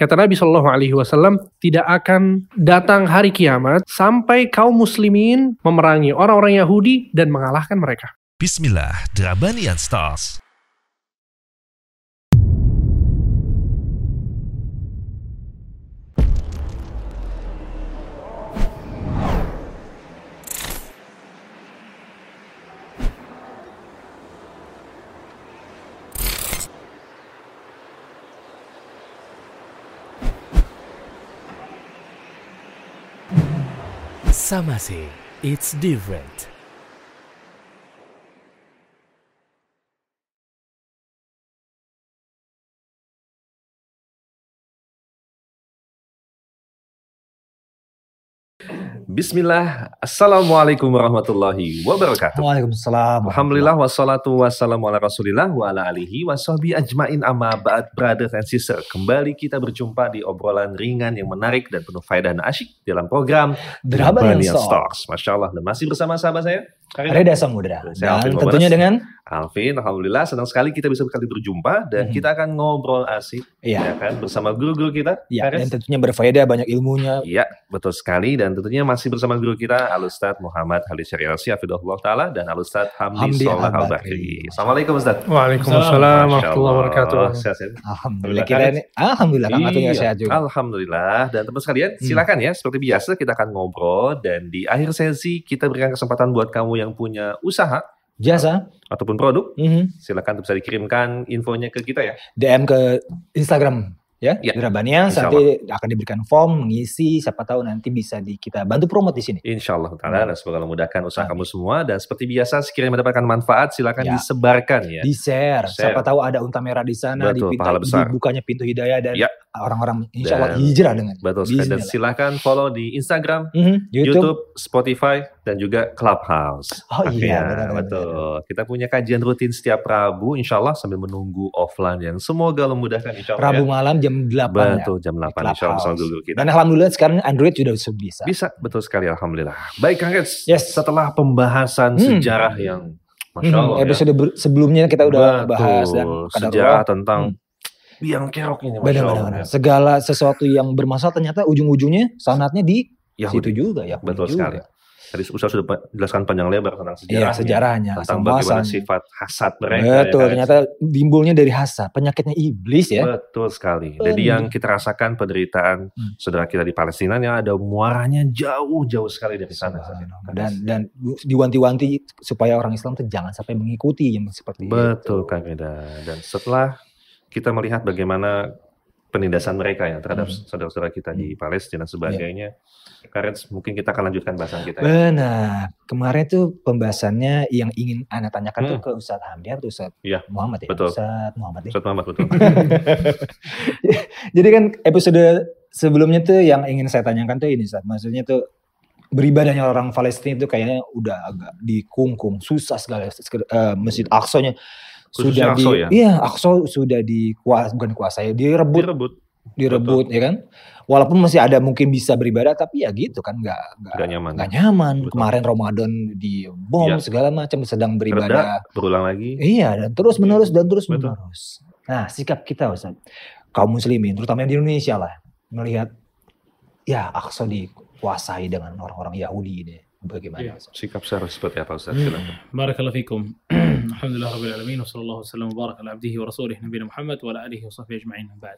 Kata Nabi Shallallahu Alaihi Wasallam, tidak akan datang hari kiamat sampai kaum muslimin memerangi orang-orang Yahudi dan mengalahkan mereka. Bismillah, Drabanian Stars. Samase, it's different. Bismillah, Assalamualaikum warahmatullahi wabarakatuh. Waalaikumsalam. Alhamdulillah wassalatu wassalamu ala rasulillah wa ala alihi wa ajmain amma ba'd brothers and sisters. Kembali kita berjumpa di obrolan ringan yang menarik dan penuh faedah dan asyik dalam program Stars. Stars. Masya Allah. Dan masih bersama sahabat saya. Reda Samudra. Alvin Dan Thomas. tentunya dengan Alvin, Alhamdulillah senang sekali kita bisa sekali berjumpa dan Mhm. kita akan ngobrol asik ya Iya. kan bersama guru-guru kita. ya, Karin. dan tentunya berfaedah banyak ilmunya. Iya, betul sekali. Dan tentunya masih bersama guru kita, Al-Ustaz Muhammad Halis Syariasi, Hafidhullah Ta'ala, dan Al-Ustaz Hamdi, Hamdi Soleh Al-Bakri. Al-Bakri. Assalamualaikum Ustaz. Waalaikumsalam warahmatullahi wabarakatuh. Sehat, sehat. Alhamdulillah Alhamdulillah, kita ini alhamdulillah Kang Iya, sehat juga. Alhamdulillah. Dan teman sekalian, Hmm. silakan ya. Seperti biasa, kita akan ngobrol. Dan di akhir sesi, kita berikan kesempatan buat kamu yang punya usaha Jasa ataupun produk. mhm. Silakan bisa dikirimkan infonya ke kita ya. DM ke Instagram ya, Ya, Drabania insya nanti akan diberikan form mengisi siapa tahu nanti bisa di kita bantu promote di sini. Insya Allah Ta'ala. Dan semoga memudahkan usaha Amin. kamu semua. Dan seperti biasa, sekiranya mendapatkan manfaat, silakan Ya. disebarkan ya. Di share. Share. Siapa tahu ada unta merah di sana Betul, pahala besar. dibukanya pintu hidayah dan Ya. Orang-orang insya Allah Dan- hijrah dengan Betul sekali. Dan Bismillah. silakan follow di Instagram, Mhm, YouTube. YouTube, Spotify, dan juga Clubhouse. Oh iya, Ya, benar, benar, betul. Kita punya kajian rutin setiap Rabu, insya Allah sambil menunggu offline yang semoga memudahkan insya Allah. Rabu ya. malam jam 8 ya. Betul, jam 8 insya Allah dulu kita. Dan alhamdulillah sekarang Android sudah bisa. Bisa, betul sekali Alhamdulillah. Baik Kang Reds, Yes. setelah pembahasan Hmm. sejarah yang Masya Hmm, Allah ya. episode ber- sebelumnya kita udah Betul, bahas dan sejarah tentang Hmm. Biang kerok ini Masya Benar, benar, benar. ya. Segala sesuatu yang bermasalah ternyata ujung-ujungnya sanatnya di Yahudi. situ juga ya. Betul sekali. Tadi Ustaz sudah jelaskan panjang lebar tentang Iya, sejarahnya. sejarahnya, Tentang bagaimana sifat hasad mereka. Betul, ya ternyata timbulnya dari hasad, penyakitnya iblis ya. Betul sekali. Jadi Benar. yang kita rasakan penderitaan Hmm. saudara kita di Palestina yang ada muaranya jauh-jauh sekali dari sana. Dan dan diwanti-wanti supaya orang Islam tuh jangan sampai mengikuti yang seperti Betul itu. Kang Eda. Dan setelah kita melihat bagaimana penindasan mereka ya terhadap Hmm. saudara-saudara kita di Palestina dan sebagainya, Karen mungkin kita akan lanjutkan bahasan kita. ya. Benar. Kemarin tuh pembahasannya yang ingin Anda tanyakan tuh Hmm. ke Ustadz Hamdi atau Ustadz Iya, Muhammad ya? betul. Ustadz Muhammad ya. Ustaz Muhammad betul. Jadi kan episode sebelumnya tuh yang ingin saya tanyakan tuh ini Ustadz. Maksudnya tuh beribadahnya orang Palestina itu kayaknya udah agak dikungkung, susah sekali. Eh, Masjid Aqsa-nya Khususnya sudah di Aqsa ya? Iya, Aqsa sudah dikuas bukan dikuasai, direbut, Direbut, direbut ya kan. Walaupun masih ada mungkin bisa beribadah tapi ya gitu kan nggak nggak gak nyaman. nggak nyaman. Betul. Kemarin Ramadan di bom Iya. segala macam sedang Reda, beribadah. berulang lagi. Iya, dan terus menerus dan terus Betul. menerus. Nah, sikap kita Ustaz, kaum muslimin, terutama di Indonesia lah, melihat ya Aqsa dikuasai dengan orang-orang Yahudi ini bagaimana ya. Sikap saya seperti apa Ustaz Hmm. barakallahu fikum alhamdulillah rabbil alamin wasallallahu wasallam wa ala abdihi wa rasulih nabi Muhammad wa ala alihi wa sahbihi ajma'in ba'd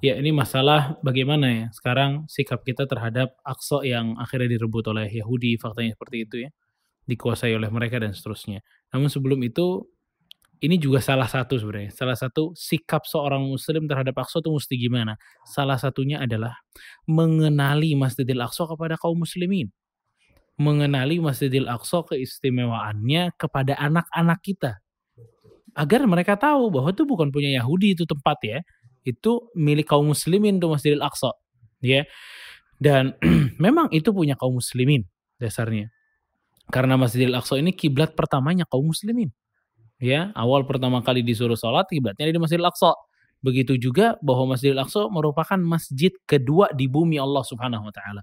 ya ini masalah bagaimana ya sekarang sikap kita terhadap Aqsa yang akhirnya direbut oleh Yahudi faktanya seperti itu ya dikuasai oleh mereka dan seterusnya namun sebelum itu ini juga salah satu sebenarnya. Salah satu sikap seorang muslim terhadap Aqsa itu mesti gimana? Salah satunya adalah mengenali Masjidil Aqsa kepada kaum muslimin mengenali Masjidil Aqsa keistimewaannya kepada anak-anak kita. Agar mereka tahu bahwa itu bukan punya Yahudi itu tempat ya. Itu milik kaum muslimin tuh Masjidil Aqsa. Ya. Dan memang itu punya kaum muslimin dasarnya. Karena Masjidil Aqsa ini kiblat pertamanya kaum muslimin. Ya, awal pertama kali disuruh sholat kiblatnya di Masjidil Aqsa. Begitu juga bahwa Masjidil Aqsa merupakan masjid kedua di bumi Allah Subhanahu wa taala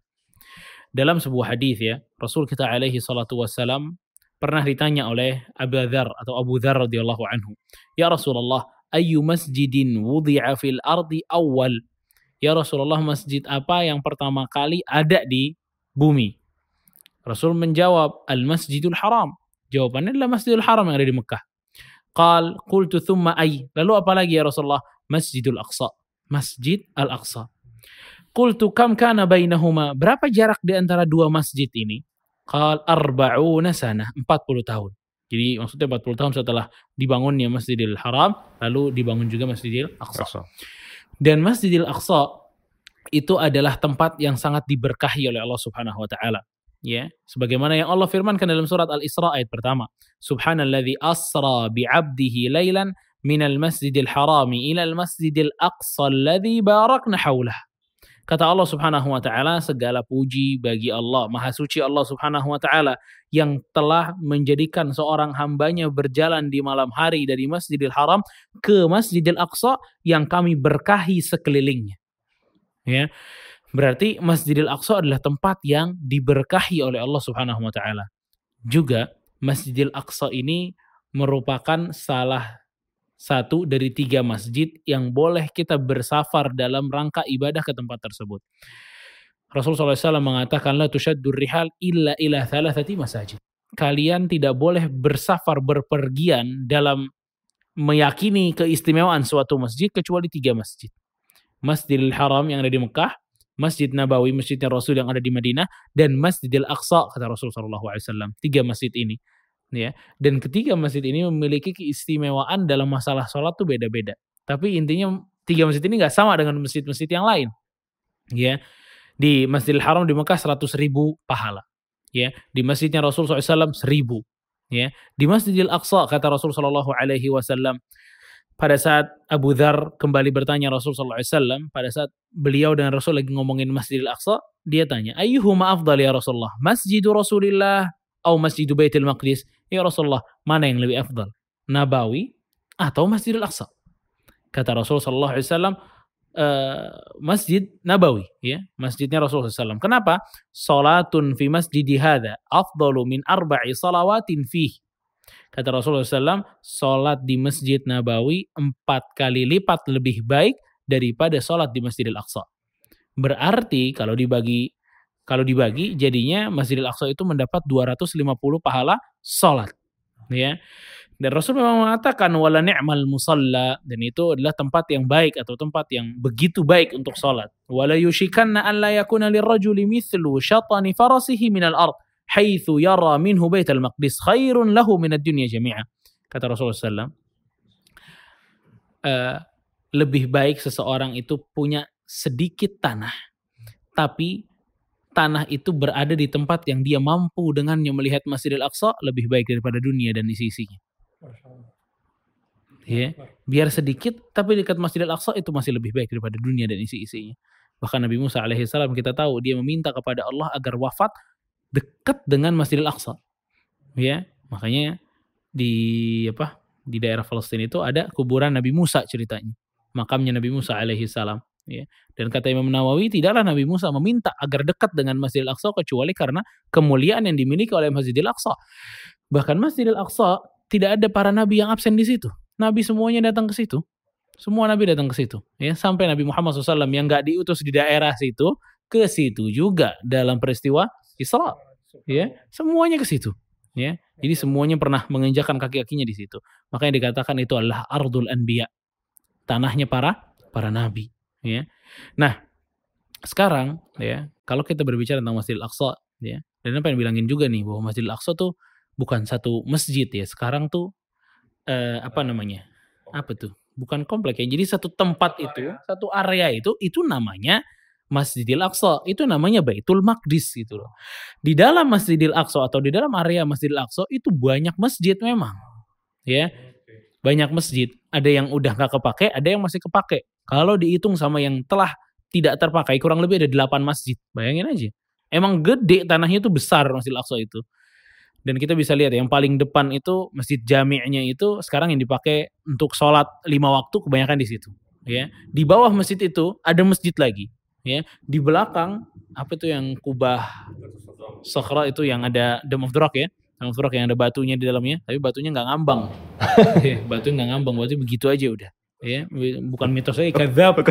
dalam sebuah hadis ya Rasul kita alaihi salatu wassalam pernah ditanya oleh Abu Dzar atau Abu Dzar radhiyallahu anhu ya Rasulullah ayu masjidin wudi'a fil ardi awal Ya Rasulullah, masjid apa yang pertama kali ada di bumi? Rasul menjawab, Al-Masjidul Haram. Jawabannya adalah Masjidil Haram yang ada di Mekah. Qal, qultu thumma ay. Lalu apa lagi ya Rasulullah? Masjidul Aqsa. Masjid Al-Aqsa. Qultu kam kana bainahuma? Berapa jarak di antara dua masjid ini? Qal arba'una sana, 40 tahun. Jadi maksudnya 40 tahun setelah dibangunnya Masjidil Haram, lalu dibangun juga Masjidil Aqsa. Aqsa. Dan Masjidil Aqsa itu adalah tempat yang sangat diberkahi oleh Allah Subhanahu wa taala. Ya, sebagaimana yang Allah firmankan dalam surat Al-Isra ayat pertama. Subhanalladzi asra bi'abdihi lailan minal masjidil harami ilal masjidil aqsa alladzi barakna haulah. Kata Allah Subhanahu wa taala, segala puji bagi Allah, Maha suci Allah Subhanahu wa taala yang telah menjadikan seorang hambanya berjalan di malam hari dari Masjidil Haram ke Masjidil Aqsa yang kami berkahi sekelilingnya. Ya. Berarti Masjidil Aqsa adalah tempat yang diberkahi oleh Allah Subhanahu wa taala. Juga Masjidil Aqsa ini merupakan salah satu dari tiga masjid yang boleh kita bersafar dalam rangka ibadah ke tempat tersebut. Rasulullah SAW mengatakan la tushaddur rihal illa ila thalathati masajid. Kalian tidak boleh bersafar berpergian dalam meyakini keistimewaan suatu masjid kecuali tiga masjid. Masjidil Haram yang ada di Mekah, Masjid Nabawi, masjidnya Rasul yang ada di Madinah, dan Masjidil Aqsa kata Rasul SAW. Tiga masjid ini, ya. Dan ketiga masjid ini memiliki keistimewaan dalam masalah sholat tuh beda-beda. Tapi intinya tiga masjid ini nggak sama dengan masjid-masjid yang lain, ya. Di Masjidil Haram di Mekah 100 ribu pahala, ya. Di masjidnya Rasul SAW seribu, ya. Di Masjidil Aqsa kata Rasul Shallallahu Alaihi Wasallam pada saat Abu Dhar kembali bertanya Rasul SAW, pada saat beliau dan Rasul lagi ngomongin Masjidil Aqsa, dia tanya, Ayyuhuma afdal ya Rasulullah? Masjidu Rasulillah atau Masjidu Baitul Maqdis? Ya Rasulullah, mana yang lebih afdal? Nabawi atau Masjidil Aqsa? Kata Rasul SAW, uh, Masjid Nabawi, ya, masjidnya Rasul SAW. Kenapa? Salatun fi masjidi hadha afdalu min arba'i salawatin fih. Kata Rasulullah SAW, sholat di Masjid Nabawi empat kali lipat lebih baik daripada sholat di Masjidil Aqsa. Berarti kalau dibagi kalau dibagi jadinya Masjidil Aqsa itu mendapat 250 pahala sholat. Ya. Dan Rasul memang mengatakan wala ni'mal musalla dan itu adalah tempat yang baik atau tempat yang begitu baik untuk sholat. Wala yushikanna an la yakuna lirrajuli mithlu syatani farasihi minal ard haitsu yara minhu baital maqdis khairun lahu min ad-dunya jami'a. Kata Rasulullah SAW. Uh, lebih baik seseorang itu punya sedikit tanah, tapi tanah itu berada di tempat yang dia mampu dengannya melihat Masjidil Aqsa lebih baik daripada dunia dan isi-isinya. Ya, biar sedikit tapi dekat Masjidil Aqsa itu masih lebih baik daripada dunia dan isi-isinya. Bahkan Nabi Musa alaihissalam kita tahu dia meminta kepada Allah agar wafat dekat dengan Masjidil Aqsa. Ya, makanya di apa? Di daerah Palestina itu ada kuburan Nabi Musa ceritanya. Makamnya Nabi Musa alaihi salam, ya. Dan kata Imam Nawawi, tidaklah Nabi Musa meminta agar dekat dengan Masjidil Aqsa kecuali karena kemuliaan yang dimiliki oleh Masjidil Aqsa. Bahkan Masjidil Aqsa tidak ada para nabi yang absen di situ. Nabi semuanya datang ke situ. Semua nabi datang ke situ. Ya, sampai Nabi Muhammad SAW yang nggak diutus di daerah situ ke situ juga dalam peristiwa Isra. Ya, semuanya ke situ. Ya, jadi semuanya pernah menginjakan kaki-kakinya di situ. Makanya dikatakan itu adalah ardul anbiya. Tanahnya para para nabi, ya. Nah, sekarang ya, kalau kita berbicara tentang Masjidil Aqsa, ya. Dan apa yang bilangin juga nih bahwa Masjidil Aqsa tuh bukan satu masjid ya. Sekarang tuh eh, apa namanya? Apa tuh? Bukan komplek ya. Jadi satu tempat itu, satu area itu itu namanya Masjidil Aqsa. Itu namanya Baitul Maqdis gitu loh. Di dalam Masjidil Aqsa atau di dalam area Masjidil Aqsa itu banyak masjid memang. Ya. Banyak masjid. Ada yang udah nggak kepake, ada yang masih kepake. Kalau dihitung sama yang telah tidak terpakai, kurang lebih ada 8 masjid. Bayangin aja. Emang gede tanahnya itu besar Masjidil Aqsa itu. Dan kita bisa lihat yang paling depan itu masjid jami'nya itu sekarang yang dipakai untuk sholat lima waktu kebanyakan di situ. Ya, di bawah masjid itu ada masjid lagi ya di belakang apa itu yang kubah Sokhra itu yang ada Dome of the Rock ya Dome of the Rock yang ada batunya di dalamnya tapi batunya nggak ngambang ya, batunya nggak ngambang berarti begitu aja udah ya bukan mitos lagi kadzab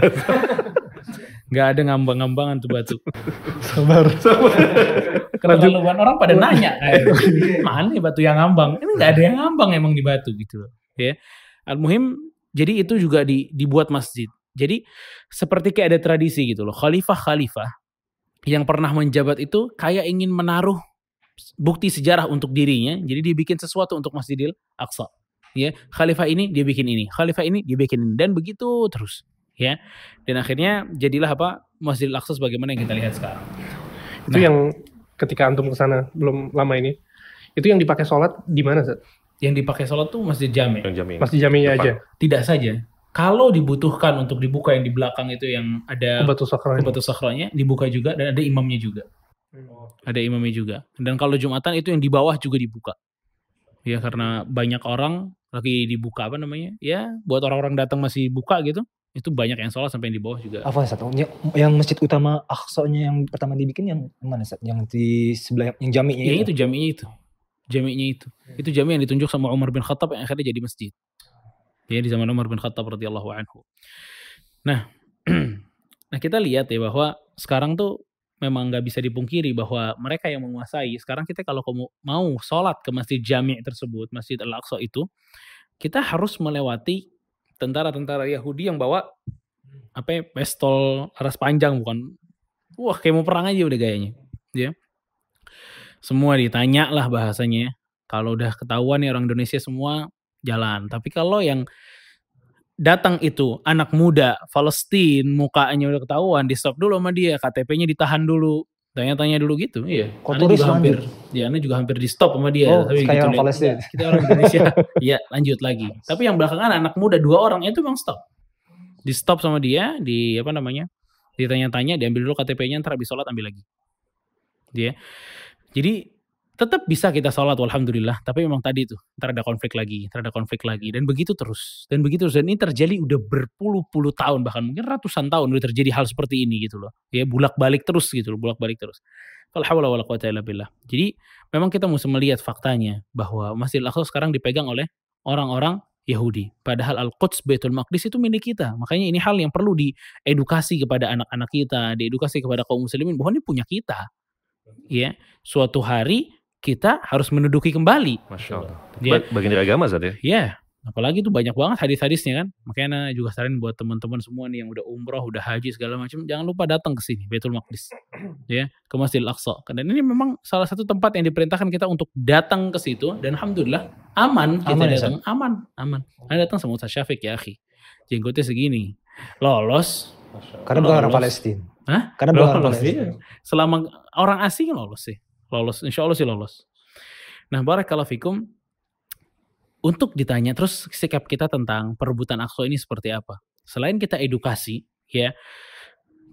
Nggak ada ngambang-ngambangan tuh batu. Sabar. Keterlaluan orang pada nanya kayak, mana nih batu yang ngambang? Ini nggak ada yang ngambang emang di batu gitu loh. Ya. Al-Muhim, jadi itu juga di, dibuat masjid. Jadi seperti kayak ada tradisi gitu loh. Khalifah-khalifah yang pernah menjabat itu kayak ingin menaruh bukti sejarah untuk dirinya. Jadi dia bikin sesuatu untuk Masjidil Aqsa. Ya, khalifah ini dia bikin ini, khalifah ini dia bikin ini dan begitu terus, ya. Dan akhirnya jadilah apa? Masjidil Aqsa sebagaimana yang kita lihat sekarang. Itu Nah. yang ketika antum ke sana belum lama ini. Itu yang dipakai sholat di mana, Zat? Yang dipakai sholat tuh Masjid Jami. Masjid jaminya Depan. aja. Tidak saja. Kalau dibutuhkan untuk dibuka yang di belakang itu yang ada Batu sakral. batu sakranya dibuka juga dan ada imamnya juga. Ada imamnya juga. Dan kalau Jumatan itu yang di bawah juga dibuka. Ya karena banyak orang lagi dibuka apa namanya? Ya buat orang-orang datang masih buka gitu. Itu banyak yang sholat sampai yang di bawah juga. Apa Sat? Yang, yang masjid utama Aqsa-nya yang pertama dibikin yang mana Sat? Yang di sebelah yang jaminya Ya itu jaminya itu. Jaminya itu. Itu jami yang ditunjuk sama Umar bin Khattab yang akhirnya jadi masjid. Ya di zaman Umar bin Khattab radhiyallahu anhu. Nah, nah kita lihat ya bahwa sekarang tuh memang nggak bisa dipungkiri bahwa mereka yang menguasai. Sekarang kita kalau kamu mau sholat ke masjid jami tersebut, masjid Al-Aqsa itu, kita harus melewati tentara-tentara Yahudi yang bawa apa ya, pistol aras panjang bukan? Wah kayak mau perang aja udah gayanya ya. Semua ditanya lah bahasanya. Kalau udah ketahuan nih orang Indonesia semua jalan. Tapi kalau yang datang itu anak muda Palestina mukanya udah ketahuan di stop dulu sama dia KTP-nya ditahan dulu. Tanya-tanya dulu gitu iya. Kok turis juga hampir lanjut? ya Ana juga hampir di stop sama dia. Oh, tapi kayak orang Palestina. "Enggak, kita orang Indonesia. Iya lanjut lagi. Tapi yang belakangan anak muda dua orang itu bang stop. Di stop sama dia di apa namanya ditanya-tanya diambil dulu KTP-nya ntar habis sholat ambil lagi. Dia jadi tetap bisa kita sholat alhamdulillah tapi memang tadi tuh ntar ada konflik lagi ntar ada konflik lagi dan begitu terus dan begitu terus dan ini terjadi udah berpuluh-puluh tahun bahkan mungkin ratusan tahun udah terjadi hal seperti ini gitu loh ya bulak balik terus gitu loh bulak balik terus jadi memang kita mesti melihat faktanya bahwa Masjidil Aqsa sekarang dipegang oleh orang-orang Yahudi. Padahal Al-Quds Baitul Maqdis itu milik kita. Makanya ini hal yang perlu diedukasi kepada anak-anak kita, diedukasi kepada kaum muslimin bahwa ini punya kita. Ya, suatu hari kita harus menduduki kembali. Masya Allah. Dia- Ba- Bagian dari agama Zat ya? Ya, apalagi itu banyak banget hadis-hadisnya kan. Makanya juga saranin buat teman-teman semua nih yang udah umroh, udah haji segala macam, jangan lupa datang ke sini Baitul Maqdis. ya, ke Masjidil Aqsa. Dan ini memang salah satu tempat yang diperintahkan kita untuk datang ke situ dan alhamdulillah aman kita Aman ya, datang, aman, aman. Ana datang sama Ustaz Syafiq ya, akhi. Jenggotnya segini. Lolos. Karena bukan orang. Palestina. Hah? Karena bukan orang Palestina. iya. Selama orang asing lolos sih. Lolos, insya Allah sih lolos. Nah, barakallahu fikum. Untuk ditanya terus sikap kita tentang perebutan Aqsa ini seperti apa? Selain kita edukasi, ya,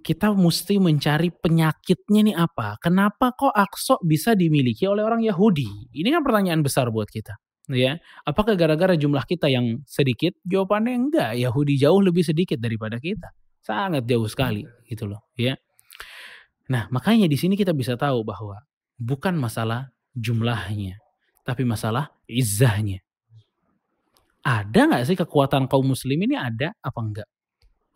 kita mesti mencari penyakitnya nih apa? Kenapa kok Aqsa bisa dimiliki oleh orang Yahudi? Ini kan pertanyaan besar buat kita. Ya, apakah gara-gara jumlah kita yang sedikit? Jawabannya enggak. Yahudi jauh lebih sedikit daripada kita. Sangat jauh sekali gitu loh, ya. Nah, makanya di sini kita bisa tahu bahwa bukan masalah jumlahnya, tapi masalah izzahnya. Ada nggak sih kekuatan kaum muslim ini ada apa enggak?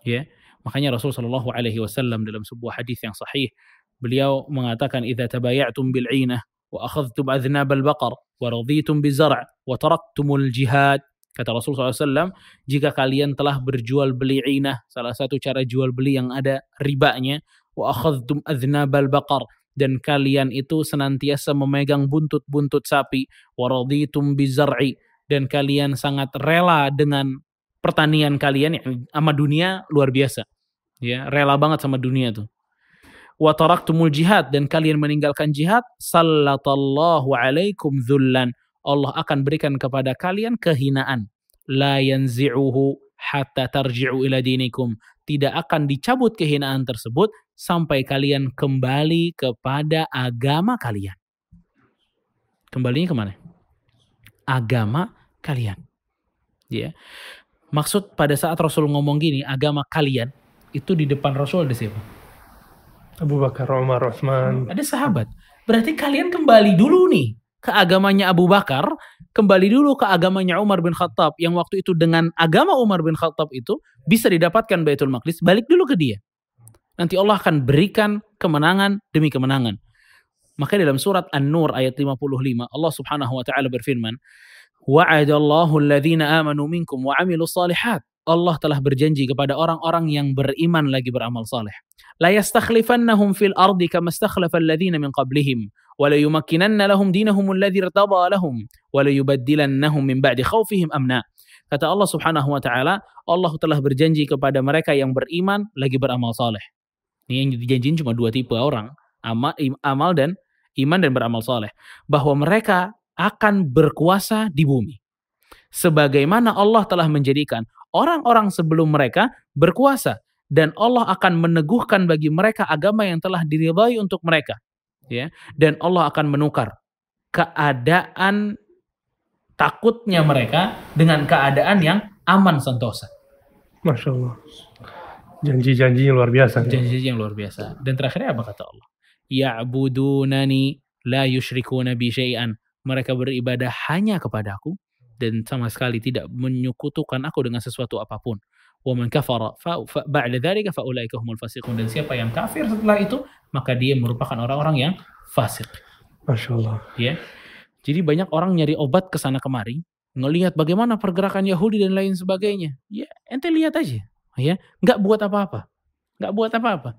Ya, makanya Rasul Shallallahu Alaihi Wasallam dalam sebuah hadis yang sahih beliau mengatakan idza tabaya'tum bil 'inah wa akhadhtum adhnab al baqar wa raditum bi zar' wa taraktumul jihad kata Rasul SAW jika kalian telah berjual beli inah salah satu cara jual beli yang ada ribanya wa akhadhtum adhnabal baqar dan kalian itu senantiasa memegang buntut-buntut sapi. Wa raditum bizar'i. Dan kalian sangat rela dengan pertanian kalian yang sama dunia luar biasa. Ya rela banget sama dunia tuh. Wa taraktumul jihad. Dan kalian meninggalkan jihad sallatallahu alaikum dhullan. Allah akan berikan kepada kalian kehinaan. La yanzi'uhu hatta tarji'u ila dinikum. Tidak akan dicabut kehinaan tersebut sampai kalian kembali kepada agama kalian. Kembalinya ke mana? Agama kalian. Ya. Maksud pada saat Rasul ngomong gini, agama kalian, itu di depan Rasul ada siapa? Abu Bakar, Umar, Utsman. Ada sahabat. Berarti kalian kembali dulu nih ke agamanya Abu Bakar, kembali dulu ke agamanya Umar bin Khattab yang waktu itu dengan agama Umar bin Khattab itu bisa didapatkan Baitul Maqdis, balik dulu ke dia. Nanti Allah akan berikan kemenangan demi kemenangan. Maka dalam surat An-Nur ayat 55 Allah Subhanahu wa taala berfirman, "Wa'adallahu alladhina amanu minkum wa 'amilus salihat." Allah telah berjanji kepada orang-orang yang beriman lagi beramal saleh. La yastakhlifannahum fil ardi kama istakhlafa alladhina min qablihim wa la yumakkinanna lahum dinahum alladhi irtada lahum wa la yubaddilannahum min ba'di khawfihim amna. Kata Allah Subhanahu wa taala, Allah telah berjanji kepada mereka yang beriman lagi beramal saleh. Ini yang dijanjiin cuma dua tipe orang, amal, amal dan iman dan beramal saleh, bahwa mereka akan berkuasa di bumi. Sebagaimana Allah telah menjadikan orang-orang sebelum mereka berkuasa dan Allah akan meneguhkan bagi mereka agama yang telah diridhai untuk mereka ya dan Allah akan menukar keadaan takutnya mereka dengan keadaan yang aman sentosa Masya Allah. Janji-janjinya luar biasa. janji yang luar biasa. Dan terakhirnya apa kata Allah? Ya'budunani la yusyrikuna bi syai'an mereka beribadah hanya kepadaku dan sama sekali tidak menyekutukan aku dengan sesuatu apa pun. Wa man kafara fa, fa ba'da dzalika fa ulaika humul fasiqun. Dan siapa yang kafir setelah itu maka dia merupakan orang-orang yang fasik. Masya Allah. ya. Jadi banyak orang nyari obat ke sana kemari ngelihat bagaimana pergerakan Yahudi dan lain sebagainya. Ya ente lihat aja ya nggak buat apa-apa. Nggak buat apa-apa.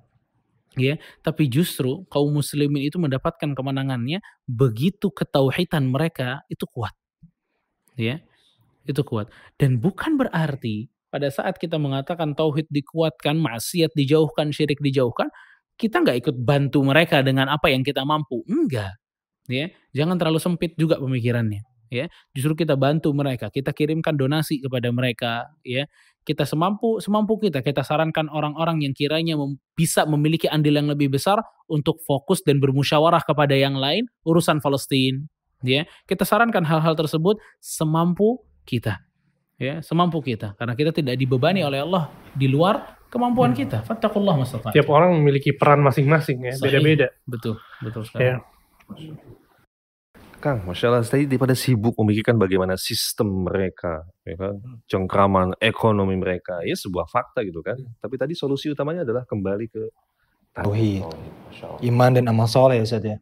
Ya tapi justru kaum muslimin itu mendapatkan kemenangannya begitu ketauhidan mereka itu kuat. Ya itu kuat. Dan bukan berarti pada saat kita mengatakan tauhid dikuatkan maksiat dijauhkan syirik dijauhkan kita nggak ikut bantu mereka dengan apa yang kita mampu. Enggak ya jangan terlalu sempit juga pemikirannya. Ya justru kita bantu mereka kita kirimkan donasi kepada mereka. Ya kita semampu semampu kita kita sarankan orang-orang yang kiranya mem- bisa memiliki andil yang lebih besar untuk fokus dan bermusyawarah kepada yang lain urusan Palestina ya kita sarankan hal-hal tersebut semampu kita ya semampu kita karena kita tidak dibebani oleh Allah di luar kemampuan kita fattakullah mastata'tum. Tiap orang memiliki peran masing-masing ya, beda-beda. betul betul sekali Ya. Kang, Masya Allah, tadi daripada sibuk memikirkan bagaimana sistem mereka, ya kan, cengkraman ekonomi mereka, ya sebuah fakta gitu kan. Tapi tadi solusi utamanya adalah kembali ke Tauhid. Iman dan amal soleh ya Ustaz ya.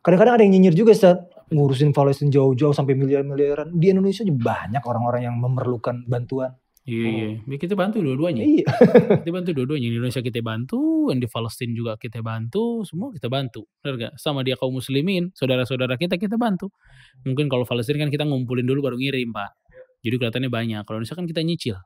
Kadang-kadang ada yang nyinyir juga Ustaz. Ngurusin Palestina jauh-jauh sampai miliar-miliaran. Di Indonesia juga banyak orang-orang yang memerlukan bantuan. Iya iya Ya, kita bantu dua-duanya Iya. kita bantu dua-duanya di Indonesia kita bantu yang di Palestina juga kita bantu semua kita bantu benar gak sama dia kaum muslimin saudara-saudara kita kita bantu mungkin kalau Palestina kan kita ngumpulin dulu baru ngirim pak jadi kelihatannya banyak kalau Indonesia kan kita nyicil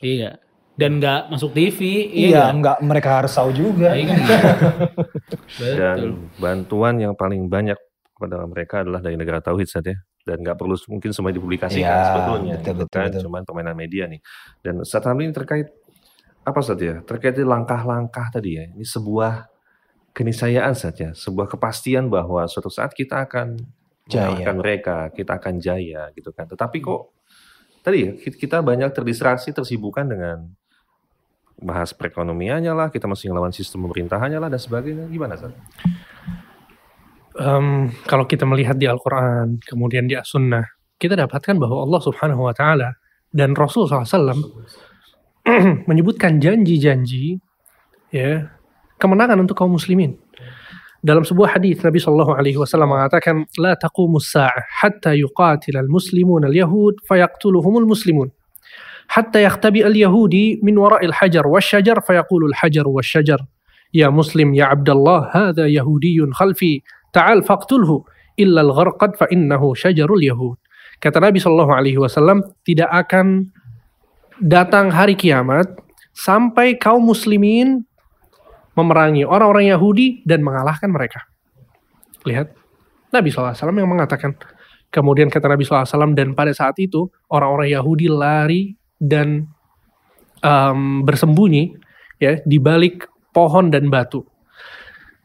iya dan nggak masuk TV Iya, iya nggak? enggak mereka harus tahu juga. Iya kan? Betul. Dan bantuan yang paling banyak kepada mereka adalah dari negara Tauhid saat ya. Dan nggak perlu mungkin semua dipublikasikan Iya, sebetulnya. betul, gitu betul, kan. betul. Cuman permainan media nih. Dan saat ini terkait apa saja? Terkait dengan langkah-langkah tadi ya. Ini sebuah keniscayaan saja, sebuah kepastian bahwa suatu saat kita akan Jaya. mengalahkan mereka, kita akan jaya gitu kan. Tetapi kok tadi ya ki- kita banyak terdistraksi, tersibukkan dengan bahas perekonomiannya lah, kita masih ngelawan sistem pemerintahannya lah dan sebagainya. Gimana Sat? Em, kalau kita melihat di Al-Quran, kemudian di As-Sunnah, kita dapatkan bahwa Allah Subhanahu Wa Taala dan Rasul SAW menyebutkan janji-janji ya kemenangan untuk kaum muslimin. Dalam sebuah hadis Nabi Shallallahu Alaihi Wasallam mengatakan, لا تقوم الساعة حتى يقاتل المسلمون اليهود فيقتلهم المسلمون حتى يختبئ اليهودي من وراء الحجر والشجر فيقول الحجر والشجر يا مسلم يا عبد الله هذا يهودي خلفي ta'al faqtulhu illal gharqad fa innahu syajarul yahud. Kata Nabi Shallallahu alaihi wasallam, tidak akan datang hari kiamat sampai kaum muslimin memerangi orang-orang Yahudi dan mengalahkan mereka. Lihat, Nabi SAW yang mengatakan. Kemudian kata Nabi SAW, dan pada saat itu orang-orang Yahudi lari dan um, bersembunyi ya di balik pohon dan batu.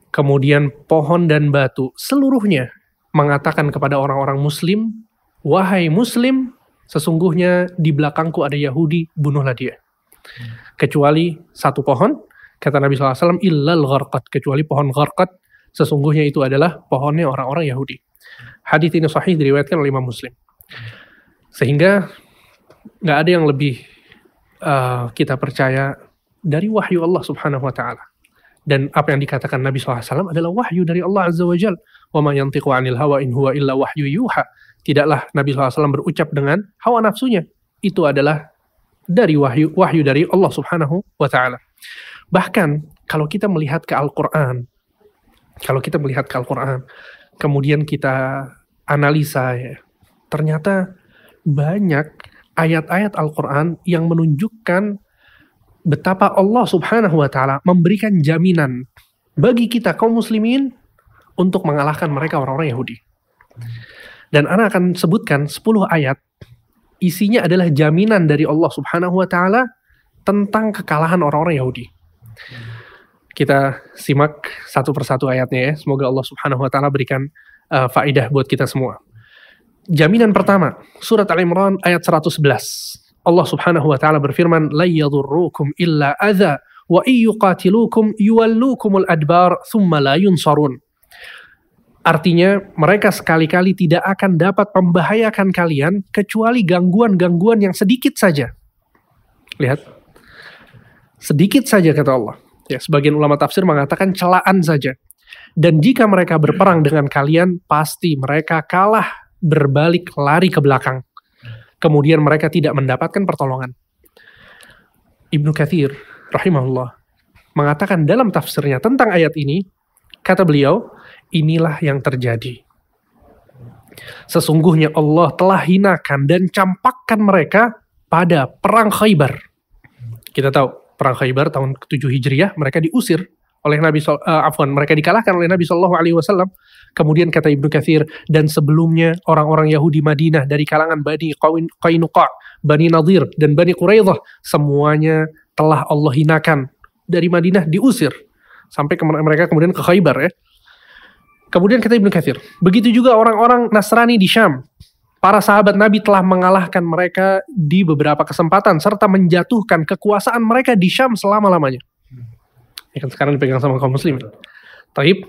Kemudian pohon dan batu seluruhnya mengatakan kepada orang-orang Muslim, wahai Muslim, sesungguhnya di belakangku ada Yahudi, bunuhlah dia. Kecuali satu pohon, kata Nabi SAW, illal gharqat, kecuali pohon gharqat, sesungguhnya itu adalah pohonnya orang-orang Yahudi. Hadis ini sahih diriwayatkan oleh Imam Muslim. Sehingga nggak ada yang lebih uh, kita percaya dari wahyu Allah Subhanahu wa taala. Dan apa yang dikatakan Nabi SAW adalah wahyu dari Allah Azza wa Jal. Wa ma yantiqu anil hawa in huwa illa wahyu yuha. Tidaklah Nabi SAW berucap dengan hawa nafsunya. Itu adalah dari wahyu wahyu dari Allah Subhanahu wa taala. Bahkan kalau kita melihat ke Al-Qur'an, kalau kita melihat ke Al-Qur'an, kemudian kita analisa ya, ternyata banyak ayat-ayat Al-Qur'an yang menunjukkan betapa Allah Subhanahu wa taala memberikan jaminan bagi kita kaum muslimin untuk mengalahkan mereka orang-orang Yahudi. Dan Ana akan sebutkan 10 ayat isinya adalah jaminan dari Allah Subhanahu wa taala tentang kekalahan orang-orang Yahudi. Kita simak satu persatu ayatnya ya. Semoga Allah Subhanahu wa taala berikan uh, faidah buat kita semua. Jaminan pertama, surat Al-Imran ayat 111. Allah Subhanahu wa taala berfirman, "La yadhurrukum illa adza wa yuqatilukum yuwallukumul adbar thumma la yunsarun." Artinya, mereka sekali-kali tidak akan dapat membahayakan kalian kecuali gangguan-gangguan yang sedikit saja. Lihat. Sedikit saja kata Allah. Ya, sebagian ulama tafsir mengatakan celaan saja. Dan jika mereka berperang dengan kalian, pasti mereka kalah berbalik lari ke belakang. Kemudian mereka tidak mendapatkan pertolongan. Ibnu Kathir rahimahullah mengatakan dalam tafsirnya tentang ayat ini, kata beliau, inilah yang terjadi. Sesungguhnya Allah telah hinakan dan campakkan mereka pada perang Khaybar. Kita tahu perang Khaybar tahun ke-7 Hijriah mereka diusir oleh Nabi uh, afwan mereka dikalahkan oleh Nabi Shallallahu alaihi wasallam. Kemudian kata Ibnu Katsir dan sebelumnya orang-orang Yahudi Madinah dari kalangan Bani Qainuqa, Bani Nadir dan Bani Quraidah semuanya telah Allah hinakan dari Madinah diusir sampai ke mereka kemudian ke Khaybar ya. Kemudian kata Ibnu Katsir, begitu juga orang-orang Nasrani di Syam. Para sahabat Nabi telah mengalahkan mereka di beberapa kesempatan serta menjatuhkan kekuasaan mereka di Syam selama-lamanya. Ya kan sekarang dipegang sama kaum muslimin. Taib.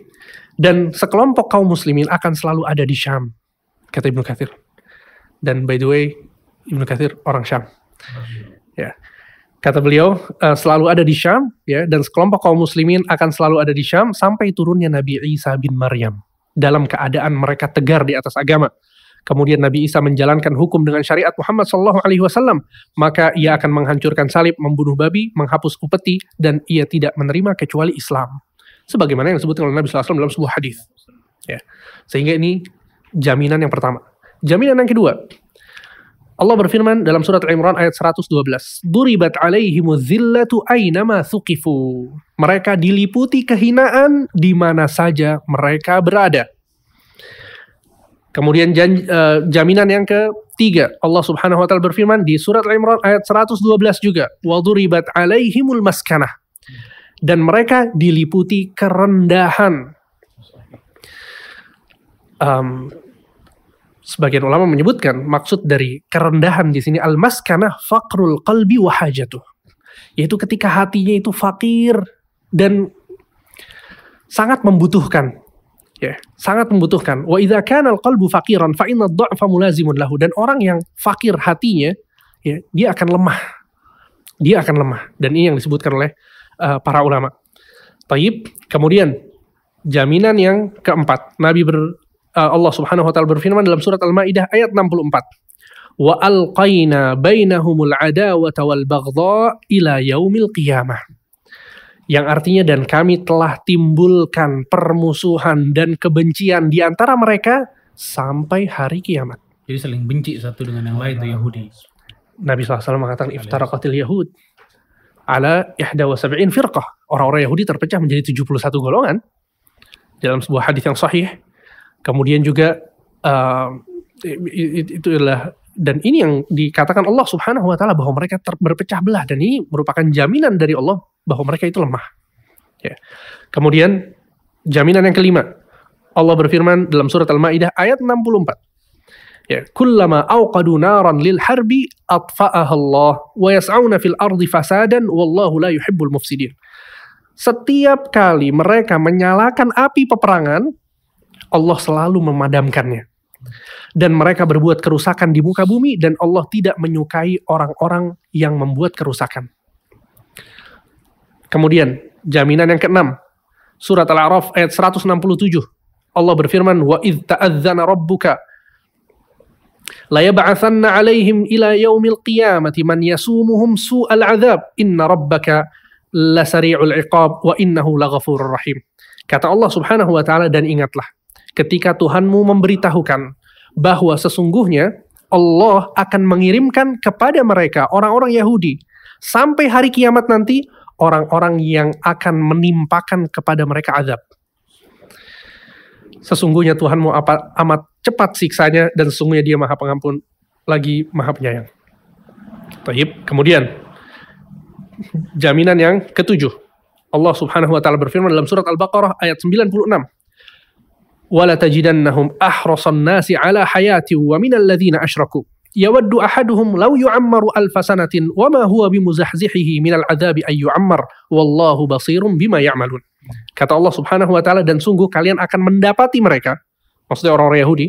Dan sekelompok kaum muslimin akan selalu ada di Syam. Kata Ibnu Katsir. Dan by the way, Ibnu Katsir orang Syam. Ya. Kata beliau, uh, selalu ada di Syam, ya, dan sekelompok kaum muslimin akan selalu ada di Syam sampai turunnya Nabi Isa bin Maryam dalam keadaan mereka tegar di atas agama. Kemudian Nabi Isa menjalankan hukum dengan syariat Muhammad Shallallahu Alaihi Wasallam, maka ia akan menghancurkan salib, membunuh babi, menghapus upeti, dan ia tidak menerima kecuali Islam. Sebagaimana yang disebutkan oleh Nabi SAW dalam sebuah hadis. Ya. Sehingga ini jaminan yang pertama. Jaminan yang kedua, Allah berfirman dalam surat Al-Imran ayat 112. Duribat alaihimu zillatu aynama thuqifu. Mereka diliputi kehinaan di mana saja mereka berada. Kemudian uh, jaminan yang ketiga, Allah Subhanahu wa taala berfirman di surat Al-Imran ayat 112 juga, wa duribat alaihimul maskanah. Dan mereka diliputi kerendahan. Um, sebagian ulama menyebutkan maksud dari kerendahan di sini al-maskanah faqrul qalbi wa hajatuh. Yaitu ketika hatinya itu fakir dan sangat membutuhkan. Ya sangat membutuhkan. Wa idza kana al-qalbu faqiran fa inna ad-dha'fa mulazimun lahu. Dan orang yang fakir hatinya ya dia akan lemah. Dia akan lemah. Dan ini yang disebutkan oleh uh, para ulama. Taib. Kemudian jaminan yang keempat Nabi ber, uh, Allah Subhanahu wa taala berfirman dalam surat Al-Maidah ayat 64. Wa alqaina bainahumul adawata wal baghdha ila yaumil qiyamah. Yang artinya dan kami telah timbulkan permusuhan dan kebencian di antara mereka sampai hari kiamat. Jadi saling benci satu dengan yang lain tuh Yahudi. Nabi SAW mengatakan iftaraqatil Yahud ala ihda wa sab'in firqah. Orang-orang Yahudi terpecah menjadi 71 golongan. Dalam sebuah hadis yang sahih Kemudian juga uh, itu adalah dan ini yang dikatakan Allah Subhanahu wa taala bahwa mereka berpecah belah dan ini merupakan jaminan dari Allah bahwa mereka itu lemah. Ya. Kemudian jaminan yang kelima Allah berfirman dalam surat Al-Maidah ayat 64. Ya, kullama awqadu naran lil harbi atfa'aha Allah wa yas'auna fil ardi fasadan wallahu la yuhibbul mufsidin. Setiap kali mereka menyalakan api peperangan, Allah selalu memadamkannya. Dan mereka berbuat kerusakan di muka bumi dan Allah tidak menyukai orang-orang yang membuat kerusakan. Kemudian, jaminan yang keenam, surat Al-A'raf ayat 167. Allah berfirman, "Wa idh ta'adzana rabbuka la yab'atsanna 'alaihim ila yaumil qiyamati man yasumuhum su'al 'adzab inna rabbaka lasari'ul 'iqab wa innahu laghafurur rahim." Kata Allah Subhanahu wa taala dan ingatlah ketika Tuhanmu memberitahukan bahwa sesungguhnya Allah akan mengirimkan kepada mereka orang-orang Yahudi sampai hari kiamat nanti orang-orang yang akan menimpakan kepada mereka azab. Sesungguhnya Tuhanmu apa, amat cepat siksanya dan sesungguhnya dia maha pengampun lagi maha penyayang. Taib. Kemudian jaminan yang ketujuh. Allah Subhanahu wa taala berfirman dalam surat Al-Baqarah ayat 96. Wala tajidannahum ahrasan nasi ala hayati wa minal ladzina asyraku. Yawaddu ahaduhum law yu'ammaru alfa sanatin wa ma huwa bimuzahzihihi minal adzabi ay yu'ammar wallahu basirum bima ya'malun. Kata Allah Subhanahu wa taala dan sungguh kalian akan mendapati mereka maksudnya orang-orang Yahudi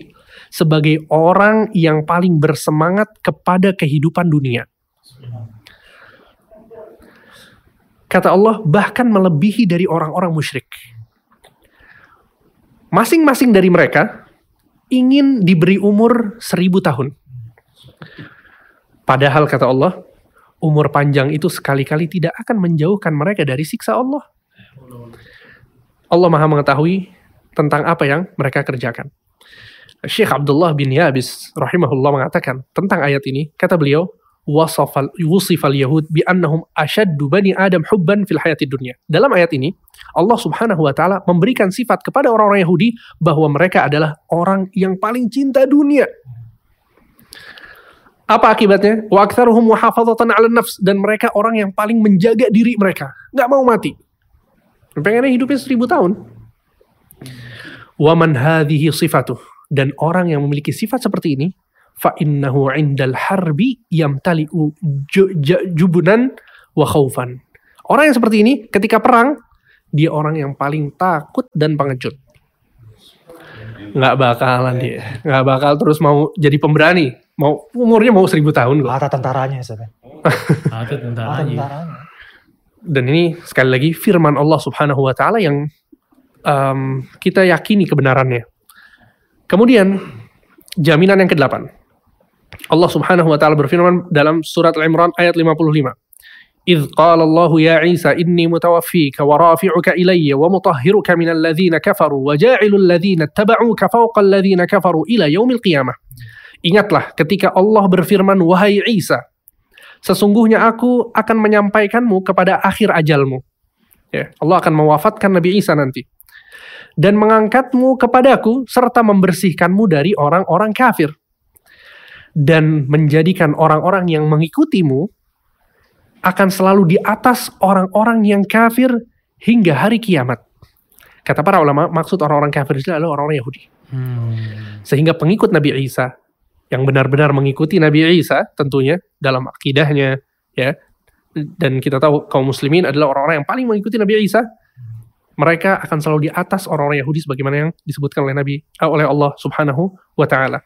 sebagai orang yang paling bersemangat kepada kehidupan dunia. Kata Allah bahkan melebihi dari orang-orang musyrik. Masing-masing dari mereka ingin diberi umur seribu tahun. Padahal kata Allah, umur panjang itu sekali-kali tidak akan menjauhkan mereka dari siksa Allah. Allah maha mengetahui tentang apa yang mereka kerjakan. Syekh Abdullah bin Yabis rahimahullah mengatakan tentang ayat ini, kata beliau, wasafal wusifal yahud bi annahum ashaddu bani adam hubban fil hayati dunya. Dalam ayat ini, Allah Subhanahu wa taala memberikan sifat kepada orang-orang Yahudi bahwa mereka adalah orang yang paling cinta dunia. Apa akibatnya? Wa aktsaruhum muhafadzatan 'ala nafs dan mereka orang yang paling menjaga diri mereka, nggak mau mati. Pengennya hidupnya seribu tahun. Wa man hadhihi sifatuh dan orang yang memiliki sifat seperti ini fa innahu indal harbi yamtali'u ju- ju- jubunan wa khaufan. Orang yang seperti ini ketika perang dia orang yang paling takut dan pengecut. Nggak bakalan dia, nggak bakal terus mau jadi pemberani. Mau umurnya mau seribu tahun. Kata tentaranya Kata tentaranya. Dan ini sekali lagi firman Allah Subhanahu wa taala yang em, kita yakini kebenarannya. Kemudian jaminan yang kedelapan. Allah Subhanahu wa taala berfirman dalam surat Al-Imran ayat 55. إذ قال الله يا عيسى إني متوفيك ورافعك إلي ومطهرك من الذين كفروا وجاعل الذين اتبعوك فوق الذين كفروا إلى يوم القيامة Ingatlah ketika Allah berfirman, Wahai Isa, sesungguhnya aku akan menyampaikanmu kepada akhir ajalmu. Ya, Allah akan mewafatkan Nabi Isa nanti. Dan mengangkatmu kepadaku serta membersihkanmu dari orang-orang kafir. Dan menjadikan orang-orang yang mengikutimu akan selalu di atas orang-orang yang kafir hingga hari kiamat. Kata para ulama, maksud orang-orang kafir itu adalah orang-orang Yahudi. Sehingga pengikut Nabi Isa yang benar-benar mengikuti Nabi Isa tentunya dalam akidahnya ya dan kita tahu kaum muslimin adalah orang-orang yang paling mengikuti Nabi Isa mereka akan selalu di atas orang-orang Yahudi sebagaimana yang disebutkan oleh Nabi eh, oleh Allah Subhanahu wa taala.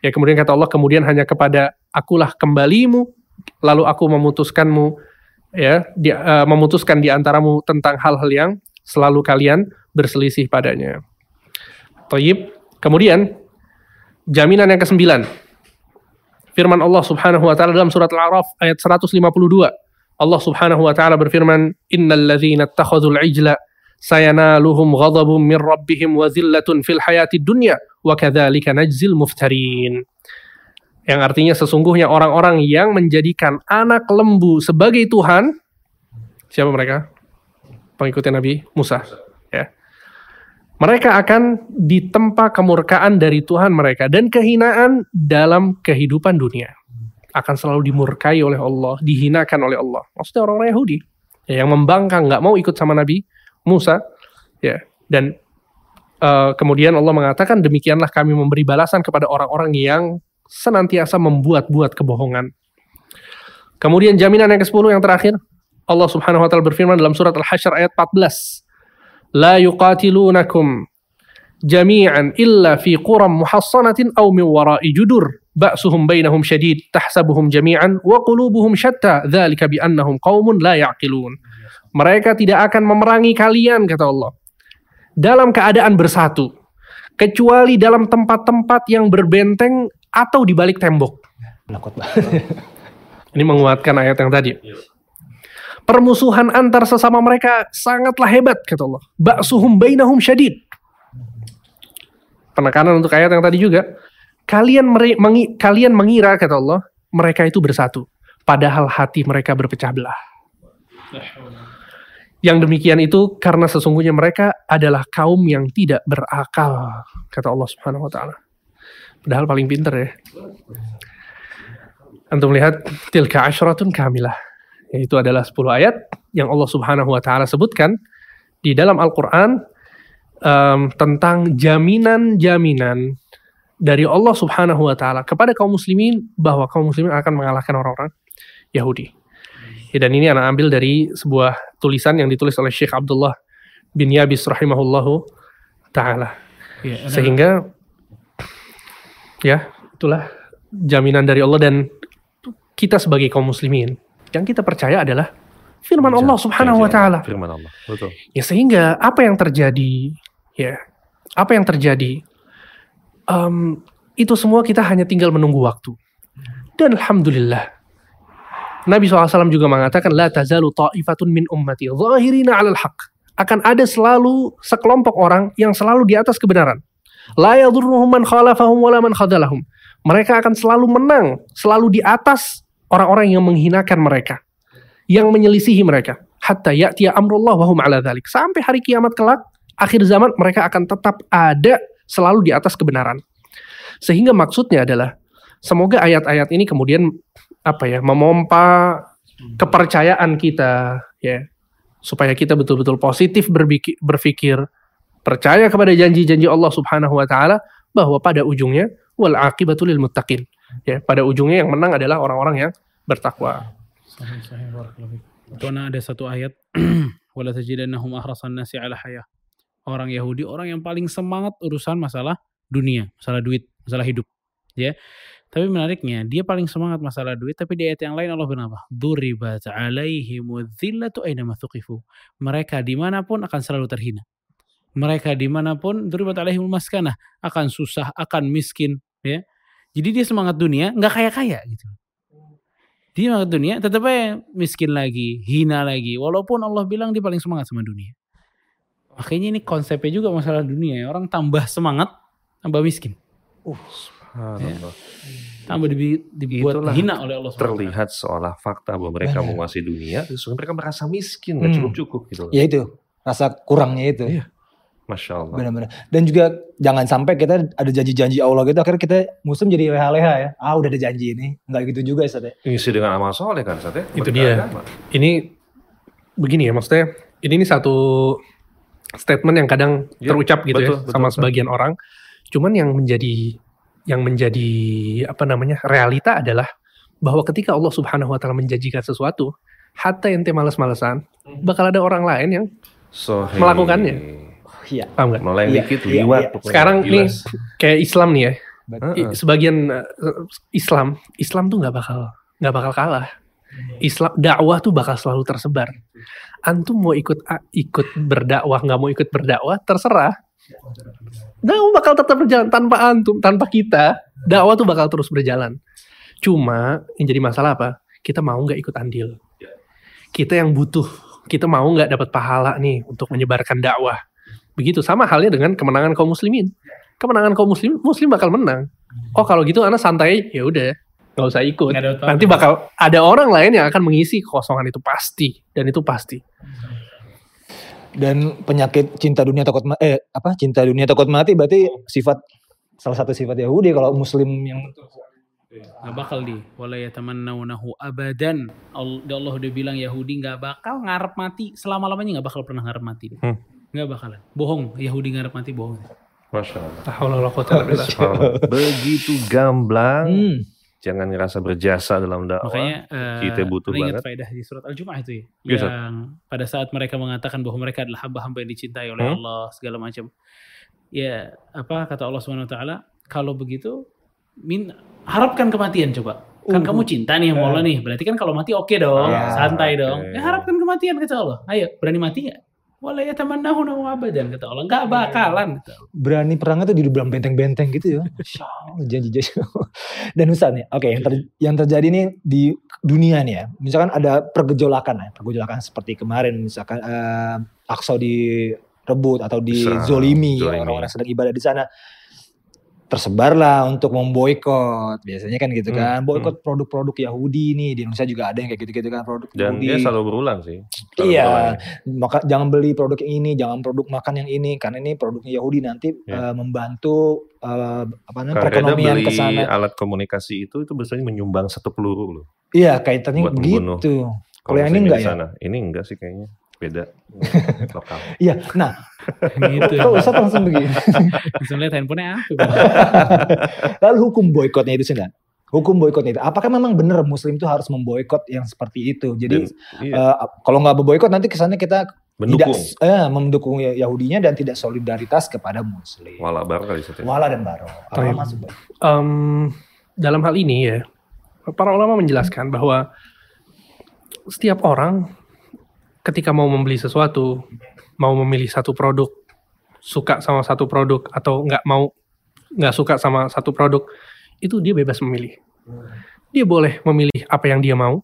Ya kemudian kata Allah kemudian hanya kepada akulah kembalimu lalu aku memutuskanmu ya di, eh, memutuskan di antaramu tentang hal-hal yang selalu kalian berselisih padanya. Taib. Kemudian jaminan yang kesembilan. Firman Allah Subhanahu wa taala dalam surat Al-A'raf ayat 152. Allah Subhanahu wa taala berfirman, "Innal ladzina ijla sayanaluhum ghadabun min rabbihim wa zillatun fil hayatid dunya wa kadzalika najzil muftarin." Yang artinya sesungguhnya orang-orang yang menjadikan anak lembu sebagai Tuhan siapa mereka? Pengikutnya Nabi Musa, ya. Mereka akan ditempa kemurkaan dari Tuhan mereka dan kehinaan dalam kehidupan dunia. Akan selalu dimurkai oleh Allah, dihinakan oleh Allah. Maksudnya orang-orang Yahudi ya, yang membangkang, nggak mau ikut sama Nabi Musa. Ya. Dan uh, kemudian Allah mengatakan demikianlah kami memberi balasan kepada orang-orang yang senantiasa membuat-buat kebohongan. Kemudian jaminan yang ke-10 yang terakhir Allah Subhanahu wa taala berfirman dalam surat Al-Hasyr ayat 14 la yuqatilunakum jami'an illa fi quram muhassanatin aw min wara'i judur. Ba'suhum bainahum syadid tahsabuhum jami'an wa qulubuhum syatta dzalika bi'annahum qaumun la ya'qilun. ya mereka tidak akan memerangi kalian kata Allah dalam keadaan bersatu kecuali dalam tempat-tempat yang berbenteng atau di balik tembok. Menakut banget. Ini menguatkan ayat yang tadi. Permusuhan antar sesama mereka sangatlah hebat kata Allah. Ba'suhum bainahum syadid. Penekanan untuk ayat yang tadi juga. Kalian mengi- kalian mengira kata Allah, mereka itu bersatu, padahal hati mereka berpecah belah. Yang demikian itu karena sesungguhnya mereka adalah kaum yang tidak berakal, kata Allah Subhanahu wa taala. Padahal paling pinter ya. Antum lihat tilka asyaratun kamilah. Itu adalah 10 ayat yang Allah Subhanahu wa taala sebutkan di dalam Al-Qur'an em, tentang jaminan-jaminan dari Allah Subhanahu wa taala kepada kaum muslimin bahwa kaum muslimin akan mengalahkan orang-orang Yahudi. Ya, dan ini anak ambil dari sebuah tulisan yang ditulis oleh Syekh Abdullah bin Yabis rahimahullahu taala. Ya, Sehingga ya, itulah jaminan dari Allah dan kita sebagai kaum muslimin yang kita percaya adalah firman Allah Subhanahu wa taala. Firman Allah. Betul. Ya sehingga apa yang terjadi ya apa yang terjadi em, itu semua kita hanya tinggal menunggu waktu dan alhamdulillah Nabi SAW juga mengatakan la tazalu ta'ifatun min ummati zahirina 'alal haq akan ada selalu sekelompok orang yang selalu di atas kebenaran la yadurruhum man khalafahum wala man khadalahum mereka akan selalu menang selalu di atas orang-orang yang menghinakan mereka yang menyelisihi mereka hatta ya'tiya amrullah wa hum ala dhalik. Sampai hari kiamat kelak, akhir zaman mereka akan tetap ada selalu di atas kebenaran. Sehingga maksudnya adalah semoga ayat-ayat ini kemudian apa ya, memompa kepercayaan kita ya supaya kita betul-betul positif berpikir percaya kepada janji-janji Allah Subhanahu wa taala bahwa pada ujungnya wal aqibatul lil muttaqin. Ya, pada ujungnya yang menang adalah orang-orang yang bertakwa. Sahih, sahih. Karena ada satu ayat wala tajidannahum ahrasan nasi ala hayah. Orang Yahudi orang yang paling semangat urusan masalah dunia, masalah duit, masalah hidup, ya. Tapi menariknya, dia paling semangat masalah duit, tapi di ayat yang lain Allah berapa? Duribat alaihimudz dzillatu aina thuqifu. Mereka di mana pun akan selalu terhina. Mereka di mana pun duribat alaihimul maskanah akan susah, akan miskin, ya. Jadi dia semangat dunia, nggak kaya kaya gitu. Dia semangat dunia, tetap aja miskin lagi, hina lagi. Walaupun Allah bilang dia paling semangat sama dunia. Makanya ini konsepnya juga masalah dunia ya. Orang tambah semangat, tambah miskin. Subhanallah. Tambah dibi- dibuat Itulah hina oleh Allah SWT. Terlihat seolah fakta bahwa mereka Benar. menguasai dunia, justru mereka merasa miskin, nggak Hmm. cukup-cukup gitu. loh. ya itu rasa kurangnya itu. Iya. Masya Allah. Benar-benar. Dan juga jangan sampai kita ada janji-janji Allah gitu akhirnya kita muslim jadi leha-leha ya. Ah udah ada janji ini. Enggak gitu juga Ustaz ya. Ngisi dengan amal soleh kan, Sat, ya? Itu dia. Beragama. ini begini ya maksudnya ini ini satu statement yang kadang Ya, terucap gitu ya betul, betul, sama betul. sebagian orang. Cuman yang menjadi yang menjadi apa namanya realita adalah bahwa ketika Allah Subhanahu wa taala menjanjikan sesuatu, hatta ente males-malesan, bakal ada orang lain yang Sohih. Melakukannya. Iya. paham nggak? Mulai Iya, dikit, iya, liwat. iya. pokoknya. Sekarang nih Gilas. kayak Islam nih ya. Sebagian uh, Islam, Islam tuh nggak bakal nggak bakal kalah. Islam dakwah tuh bakal selalu tersebar. Antum mau ikut ikut berdakwah nggak mau ikut berdakwah terserah. Dakwah bakal tetap berjalan tanpa antum, tanpa kita. Dakwah tuh bakal terus berjalan. Cuma yang jadi masalah apa? Kita mau nggak ikut andil. Kita yang butuh, kita mau nggak dapat pahala nih untuk menyebarkan dakwah. Begitu sama halnya dengan kemenangan kaum muslimin. Kemenangan kaum muslim, muslim bakal menang. Oh kalau gitu anak santai, ya udah, nggak usah ikut. Nanti bakal ada orang lain yang akan mengisi kekosongan itu pasti, dan itu pasti. Dan penyakit cinta dunia takut ma- eh apa? Cinta dunia takut mati berarti sifat salah satu sifat Yahudi kalau muslim yang Gak bakal di wala yatamannawnahu abadan. Allah, Allah udah bilang Yahudi nggak bakal ngarep mati selama-lamanya nggak bakal pernah ngarep mati. Hmm. Nggak bakalan. Bohong, Yahudi ngarep mati bohong. Masya Allah. Begitu gamblang. hmm, Jangan ngerasa berjasa dalam dakwah. Makanya eh, kita butuh banget. faedah di surat Al-Jumu'ah itu ya. Iya, Ustaz. yang pada saat mereka mengatakan bahwa mereka adalah hamba-hamba yang dicintai oleh Hmm? Allah segala macam. Ya, apa kata Allah Subhanahu wa taala? Kalau begitu min harapkan kematian coba. Kan Uh. kamu cinta nih sama Allah nih. Berarti kan kalau mati oke dong, Ya, santai dong. oke. Ya harapkan kematian kata Allah. Ayo, berani mati nggak? Wala yatamannahu abadan kata Allah. Enggak bakalan kata Allah. berani perangnya tuh di dalam benteng-benteng gitu ya. Masya Allah, janji-janji. Dan Ustaz nih, oke yang, ter- yang terjadi nih di dunia nih ya. Misalkan ada pergejolakan ya, pergejolakan seperti kemarin misalkan eh, Aqsa direbut atau Diserang, dizolimi, zolimi. orang-orang sedang ibadah di sana. Tersebarlah untuk memboikot, biasanya kan gitu Hmm, kan. Boikot produk-produk Yahudi nih di Indonesia juga ada yang kayak gitu-gitu kan produk Dan Yahudi. dia selalu berulang sih. Selalu Iya, berulang. maka jangan beli produk yang ini, jangan produk makan yang ini, karena ini produknya Yahudi nanti Ya. eh, membantu eh, apa namanya perekonomian ke sana. alat komunikasi itu itu biasanya menyumbang satu peluru loh. Iya, kaitannya buat gitu. Kalau yang ini enggak ya? sana. Ini enggak sih kayaknya. Beda. Lokal. Iya, nah, Gitu. kok Ustaz langsung begini. Langsung lihat handphonenya apa. Lalu hukum boikotnya itu sih? Hukum boikotnya itu, apakah memang benar Muslim itu harus memboikot yang seperti itu? Jadi Dan, iya, eh, kalau nggak berboikot nanti kesannya kita mendukung. tidak eh, mendukung Yahudinya dan tidak solidaritas kepada Muslim. Wala baru kali satu. Wala dan baro. Apa masuk? Em, dalam hal ini ya, para ulama menjelaskan bahwa setiap orang ketika mau membeli sesuatu, mau memilih satu produk, suka sama satu produk atau nggak mau nggak suka sama satu produk, itu dia bebas memilih. Dia boleh memilih apa yang dia mau,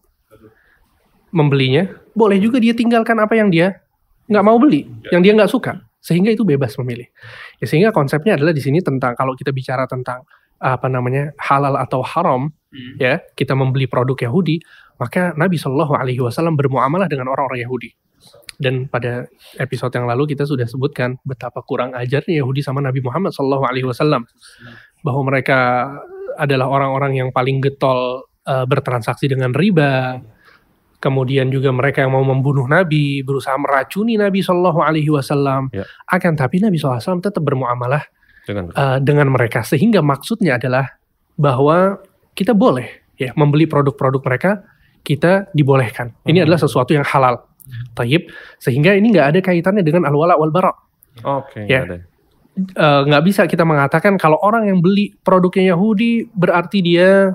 membelinya, boleh juga dia tinggalkan apa yang dia nggak mau beli, yang dia nggak suka, sehingga itu bebas memilih. Ya, sehingga konsepnya adalah di sini tentang kalau kita bicara tentang apa namanya halal atau haram, ya kita membeli produk Yahudi, maka Nabi Shallallahu Alaihi Wasallam bermuamalah dengan orang-orang Yahudi. Dan pada episode yang lalu kita sudah sebutkan betapa kurang ajarnya Yahudi sama Nabi Muhammad Shallallahu Alaihi Wasallam bahwa mereka adalah orang-orang yang paling getol eh, bertransaksi dengan riba. Kemudian juga mereka yang mau membunuh Nabi, berusaha meracuni Nabi Shallallahu Alaihi Wasallam. Ya. Akan tapi Nabi SAW tetap bermuamalah Dengan uh, dengan mereka sehingga maksudnya adalah bahwa kita boleh ya membeli produk-produk mereka kita dibolehkan ini Hmm. adalah sesuatu yang halal Taib sehingga ini nggak ada kaitannya dengan al-wala wal bara Oke, Ya. ada. Uh, nggak bisa kita mengatakan kalau orang yang beli produknya Yahudi berarti dia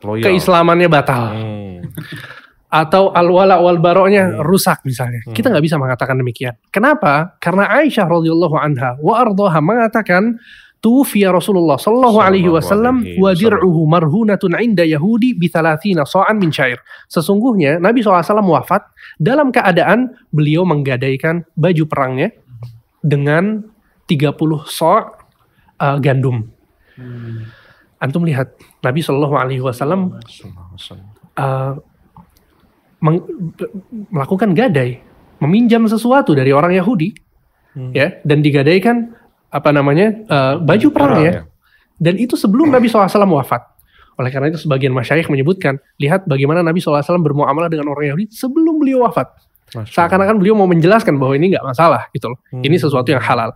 Loyal. keislamannya batal Hmm. atau al-wala wal baro'nya Hmm. rusak misalnya. Hmm. Kita nggak bisa mengatakan demikian. Kenapa? Karena Aisyah radhiyallahu anha wa ardhaha mengatakan tufiya Rasulullah sallallahu alaihi wasallam wa dir'uhu marhunatun 'inda Yahudi bi 30 sa'an min syair. Sesungguhnya Nabi SAW wafat dalam keadaan beliau menggadaikan baju perangnya dengan 30 sa' uh, gandum. Antum lihat Nabi Shallallahu alaihi wasallam uh, meng- melakukan gadai, meminjam sesuatu dari orang Yahudi, Hmm. ya, dan digadaikan apa namanya uh, baju perangnya, ya. dan itu sebelum Nabi SAW wafat. Oleh karena itu sebagian masyayikh menyebutkan, lihat bagaimana Nabi SAW bermuamalah dengan orang Yahudi sebelum beliau wafat. Seakan-akan beliau mau menjelaskan bahwa ini nggak masalah gitu loh. Ini Hmm. sesuatu yang halal,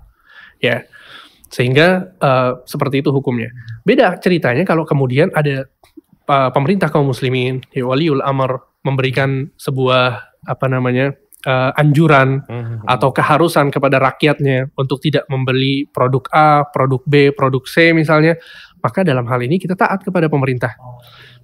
ya. Sehingga uh, seperti itu hukumnya. Beda ceritanya kalau kemudian ada uh, pemerintah kaum muslimin, ya, waliul amr memberikan sebuah apa namanya uh, anjuran Hmm. atau keharusan kepada rakyatnya untuk tidak membeli produk A, produk B, produk C misalnya, maka dalam hal ini kita taat kepada pemerintah.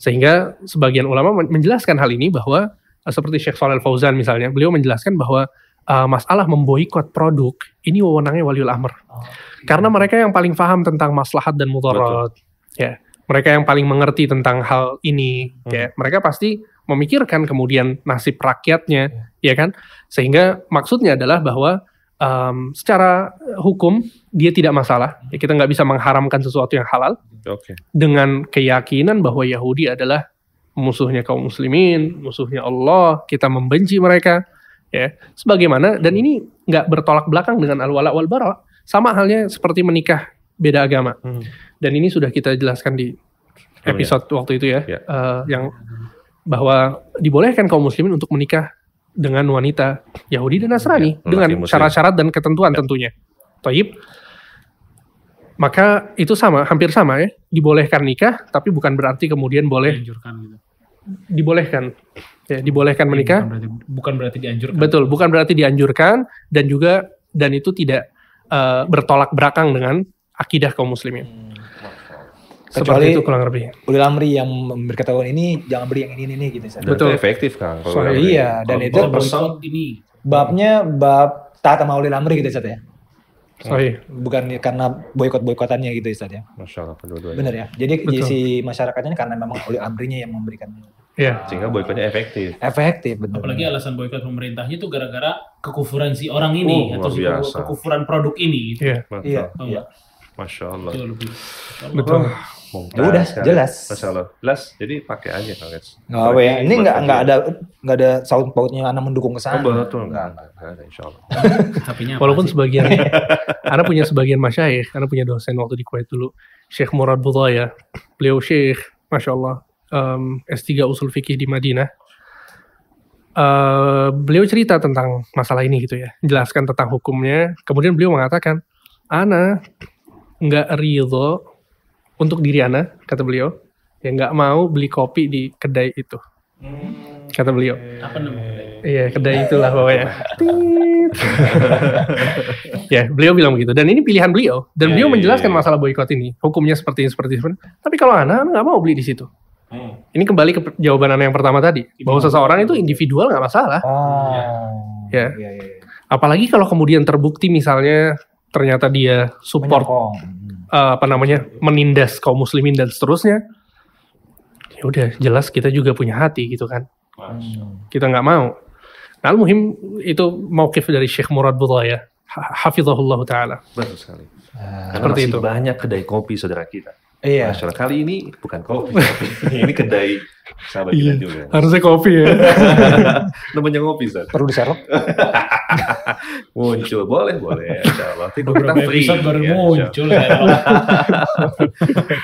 Sehingga sebagian ulama men- menjelaskan hal ini bahwa uh, seperti Syekh Shalal Fauzan misalnya, beliau menjelaskan bahwa uh, masalah memboikot produk ini wewenangnya waliul amr. Karena mereka yang paling paham tentang maslahat dan mudarat. Ya, mereka yang paling mengerti tentang hal ini, ya. Mereka pasti memikirkan kemudian nasib rakyatnya, ya kan? Sehingga maksudnya adalah bahwa em, secara hukum dia tidak masalah. Ya, kita nggak bisa mengharamkan sesuatu yang halal Oke. dengan keyakinan bahwa Yahudi adalah musuhnya kaum muslimin, musuhnya Allah, kita membenci mereka, ya. Sebagaimana dan ini nggak bertolak belakang dengan al-wala wal bara. Sama halnya seperti menikah beda agama. Hmm. Dan ini sudah kita jelaskan di episode waktu itu ya, Ya. eh, yang bahwa dibolehkan kaum muslimin untuk menikah dengan wanita Yahudi dan Nasrani Ya, dengan syarat-syarat dan ketentuan tentunya. Toib. Maka itu sama, hampir sama ya. Dibolehkan nikah, tapi bukan berarti kemudian boleh Dianjurkan gitu. dibolehkan. Ya, dibolehkan menikah. Bukan berarti, bukan berarti dianjurkan. Betul, bukan berarti dianjurkan dan juga dan itu tidak eh, bertolak belakang dengan akidah kaum muslimin. Kecuali- Seperti itu kurang lebih. Ulil amri yang berketahuan ini jangan beli yang ini ini gitu. Ustaz. Dan Betul. efektif kan. kalau Soalnya iya, dan kalau itu- Boykot ini Babnya bab taat sama ulil amri gitu Ustaz ya. Sahih. Bukan karena boykot-boykotannya gitu Ustaz ya. Masya Allah, kedua-duanya. Bener ya. Jadi Betul. si masyarakatnya karena memang ulil amrinya yang memberikan Ya. Sehingga boykotnya efektif. efektif bener. Apalagi alasan boykot pemerintahnya itu gara-gara kekufuran si orang ini Oh, atau si biasa. kekufuran produk ini. Gitu. Iya. Betul. Iya, iya. Masya Allah. Lebih. Betul. Mumtaz Ya udah, sekali. jelas. Masya Allah. Jelas. Jadi pakai aja Kang Eds. Nggak apa ya. Ini Buat nggak nggak kajian. ada nggak ada saut pautnya anak mendukung ke Oh sana. betul. Enggak, enggak, enggak ada insya Allah. Tapi nya apa Walaupun sih? sebagian, Anda punya sebagian masyayikh, Anda punya dosen waktu di Kuwait dulu, Syekh Murad Budaya, beliau Syekh, Masya Allah, em, S3 Usul Fikih di Madinah. Eh, beliau cerita tentang masalah ini gitu ya, jelaskan tentang hukumnya. Kemudian beliau mengatakan, Ana nggak ridho untuk diri Ana, kata beliau, ya nggak mau beli kopi di kedai itu, kata beliau. apa namanya? Iya, kedai itulah pokoknya. Ya, beliau bilang begitu. Dan ini pilihan beliau. Dan Ya, beliau ya, menjelaskan ya, ya. masalah boykot ini. Hukumnya seperti ini, seperti ini. Tapi kalau Ana, Ana nggak mau beli di situ. Ini kembali ke jawaban Ana yang pertama tadi. Bahwa seseorang itu individual nggak masalah. Oh. Ya. Iya, iya, iya. Apalagi kalau kemudian terbukti misalnya ternyata dia support Menyokong. Eh, apa namanya menindas kaum muslimin dan seterusnya. Ya udah jelas kita juga punya hati gitu kan. Hmm. kita nggak mau. Nah, muhim itu mauqif dari Syekh Murad Budaya. Ha- Hafizahullah Ta'ala. Betul sekali. Ah, Seperti masih itu. banyak kedai kopi saudara kita. Iya. Masya Allah. Kali ini bukan kopi. ini kedai sahabat kita juga. Harusnya kopi ya. Namanya ngopi, Zat. Perlu diserok. Muncul. Boleh, boleh. Insya Allah. Tidur kita free. baru ya, insya Allah. muncul. saya.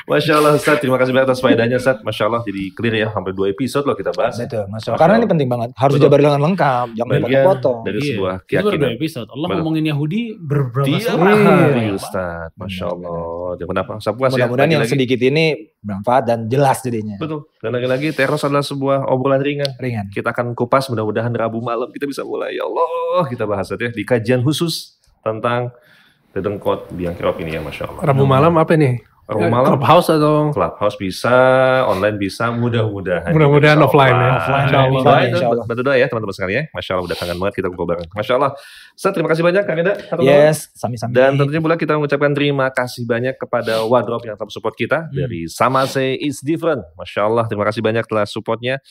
Masya Allah, Ustaz. Terima kasih banyak atas faedahnya, Ustaz. Masya Allah, jadi clear ya. Sampai dua episode loh kita bahas. Betul. Masya Karena Allah. ini penting banget. Harus Betul. dijabarin dengan lengkap, jangan Bagian dipotong-potong. dari Iya. sebuah Itu baru dua keyakinan. episode. Allah Betul. ngomongin Yahudi berberapa surat. hari, Iya. Ustaz. Masya Allah. Jangan apa. Ya. Mudah-mudahan yang sedikit ini bermanfaat dan jelas jadinya. Betul. Dan lagi-lagi teros adalah sebuah obrolan ringan. Ringan. Kita akan kupas mudah-mudahan Rabu malam kita bisa mulai. Ya Allah, kita bahas ya di kajian khusus tentang dedengkot biang kerok ini ya, Masya Allah. Rabu malam apa nih? Eh, malam Clubhouse atau Clubhouse bisa, online bisa, mudah-mudahan. Mudah-mudahan offline ya. Offline, Insya Allah. offline, insya Allah. Bantu doa ya teman-teman sekalian ya. Masya Allah udah kangen banget kita kumpul bareng. Masya Allah. Ustaz, terima kasih banyak Kang Eda. Yes, sami-sami. Dan tentunya pula kita mengucapkan terima kasih banyak kepada Wardrobe yang telah support kita Hmm. dari Samase It's Different. Masya Allah, terima kasih banyak telah supportnya.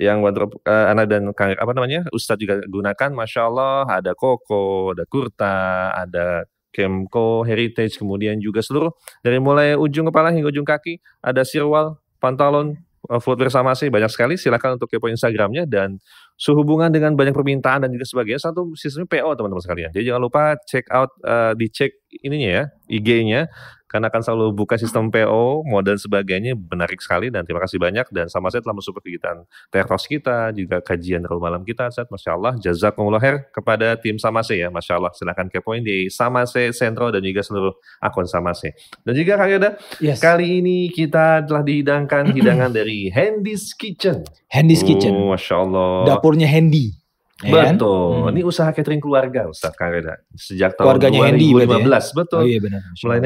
Yang Wardrobe eh, Ana dan Kang, apa namanya Ustadz juga gunakan. Masya Allah, ada Koko, ada Kurta, ada Kemco Heritage, kemudian juga seluruh dari mulai ujung kepala hingga ujung kaki ada sirwal, pantalon, eh, footwear Samase banyak sekali. Silakan untuk kepo Instagramnya dan sehubungan dengan banyak permintaan dan juga sebagainya satu sistemnya PO teman-teman sekalian. Jadi jangan lupa check out eh, dicek ininya ya IG-nya karena akan selalu buka sistem PO, modal sebagainya menarik sekali dan terima kasih banyak dan sama saya telah mensupport kegiatan tertos kita juga kajian Rabu malam kita Ustaz. Masya Allah jazakumullah khair kepada tim Samase ya Masya Allah silahkan kepoin di Samase Sentro dan juga seluruh akun Samase dan juga Kang Yoda Yes. kali ini kita telah dihidangkan hidangan dari Handy's Kitchen Handy's Kitchen. Oh, Masya Allah Dapurnya Handy. Ya kan? Betul. Hmm. Ini usaha catering keluarga Ustaz Kang Reda. Sejak tahun Keluarganya Handy 2015. berarti Betul. Oh iya benar.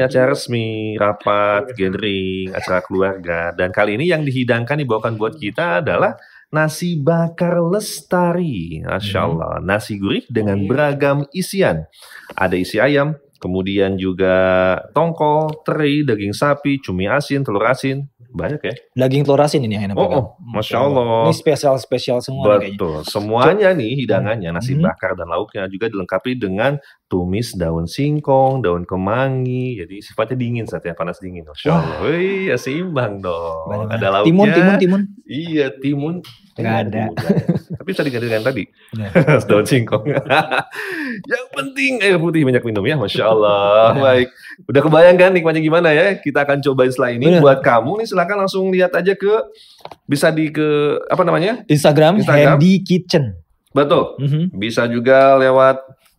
Acara resmi, rapat, gathering, acara keluarga. Dan kali ini yang dihidangkan dibawakan buat kita adalah nasi bakar lestari. Masya Hmm. Allah. Nasi gurih dengan beragam isian. Ada isi ayam, kemudian juga tongkol, teri, daging sapi, cumi asin, telur asin. Banyak ya? Daging telur asin ini yang enak Oh, oh, Masya Allah. Ini spesial-spesial semua nih kayaknya. Betul. Semuanya nih hidangannya nasi Hmm. bakar dan lauknya juga dilengkapi dengan tumis daun singkong, daun kemangi. Jadi sifatnya dingin saat ya panas dingin. Masya. Allah. Wih, ya seimbang dong. Banyak Ada lauknya. Timun, timun, timun. Iya, timun. Iya, ada. Tapi bisa dengan tadi. Daun singkong. Yang penting air putih banyak minum ya. Masya Allah. Baik. Udah kebayang kan nikmatnya gimana ya? Kita akan cobain setelah ini. Buat kamu nih silakan langsung lihat aja ke bisa di ke apa namanya? Instagram, Instagram. Handy Kitchen. Betul. Mhm. Bisa juga lewat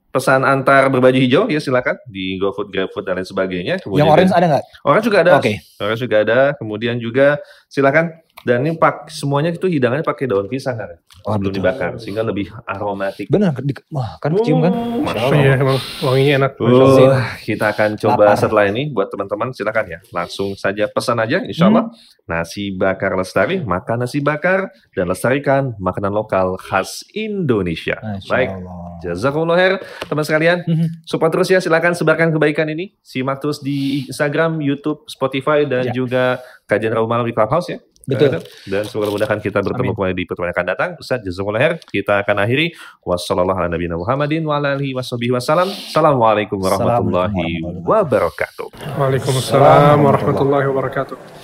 pesan antar berbaju hijau ya silakan di GoFood, GrabFood dan lain sebagainya. Kemudian Yang orange ada nggak? orange juga ada. Oke. Orange juga ada. Kemudian juga silakan Dan ini pak semuanya itu hidangannya pakai daun pisang kan, Oh, sebelum betul. dibakar sehingga lebih aromatik. Benar, di- wah kan kecium kan? Oh, Masya Masya Allah. Iya, emang wanginya enak. Uh, kita akan coba Lapar. setelah ini buat teman-teman silakan ya langsung saja pesan aja insya Allah nasi bakar lestari makan nasi bakar dan lestarikan makanan lokal khas Indonesia. Masya Baik, jazakumullah khair teman sekalian. Mhm. Support terus ya silakan sebarkan kebaikan ini. Simak terus di Instagram, YouTube, Spotify dan Ya. juga kajian Rabu Malam di Clubhouse ya. Betul. Dan semoga mudahkan kita bertemu kembali di pertemuan akan datang. Ustaz jazakumullah khair. Kita akan akhiri wassalamualaikum warahmatullahi Muhammadin wa ala alihi washabihi wasallam. Assalamualaikum warahmatullahi wabarakatuh. Waalaikumsalam warahmatullahi wabarakatuh.